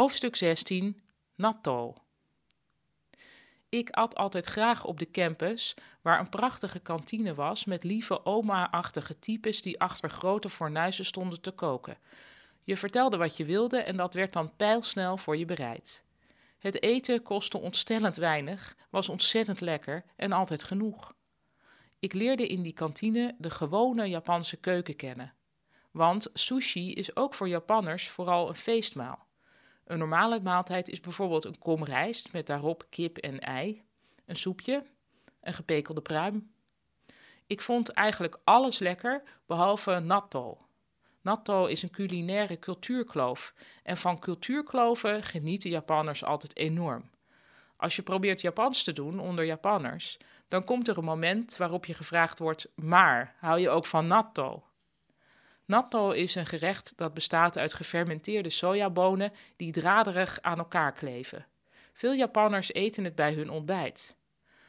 Hoofdstuk 16 Natto Ik at altijd graag op de campus, waar een prachtige kantine was met lieve oma-achtige types die achter grote fornuizen stonden te koken. Je vertelde wat je wilde en dat werd dan pijlsnel voor je bereid. Het eten kostte ontstellend weinig, was ontzettend lekker en altijd genoeg. Ik leerde in die kantine de gewone Japanse keuken kennen. Want sushi is ook voor Japanners vooral een feestmaal. Een normale maaltijd is bijvoorbeeld een kom rijst met daarop kip en ei, een soepje, een gepekelde pruim. Ik vond eigenlijk alles lekker behalve natto. Natto is een culinaire cultuurkloof en van cultuurkloven genieten Japanners altijd enorm. Als je probeert Japans te doen onder Japanners, dan komt er een moment waarop je gevraagd wordt: maar hou je ook van natto? Natto is een gerecht dat bestaat uit gefermenteerde sojabonen die draderig aan elkaar kleven. Veel Japanners eten het bij hun ontbijt.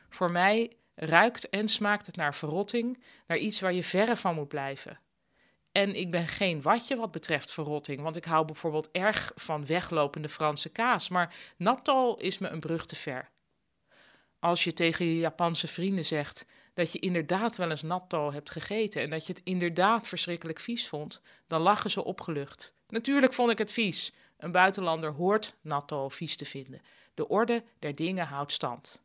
Voor mij ruikt en smaakt het naar verrotting, naar iets waar je verre van moet blijven. En ik ben geen watje wat betreft verrotting, want ik hou bijvoorbeeld erg van weglopende Franse kaas, maar natto is me een brug te ver. Als je tegen je Japanse vrienden zegt dat je inderdaad wel eens natto hebt gegeten en dat je het inderdaad verschrikkelijk vies vond, dan lachen ze opgelucht. Natuurlijk vond ik het vies. Een buitenlander hoort natto vies te vinden. De orde der dingen houdt stand.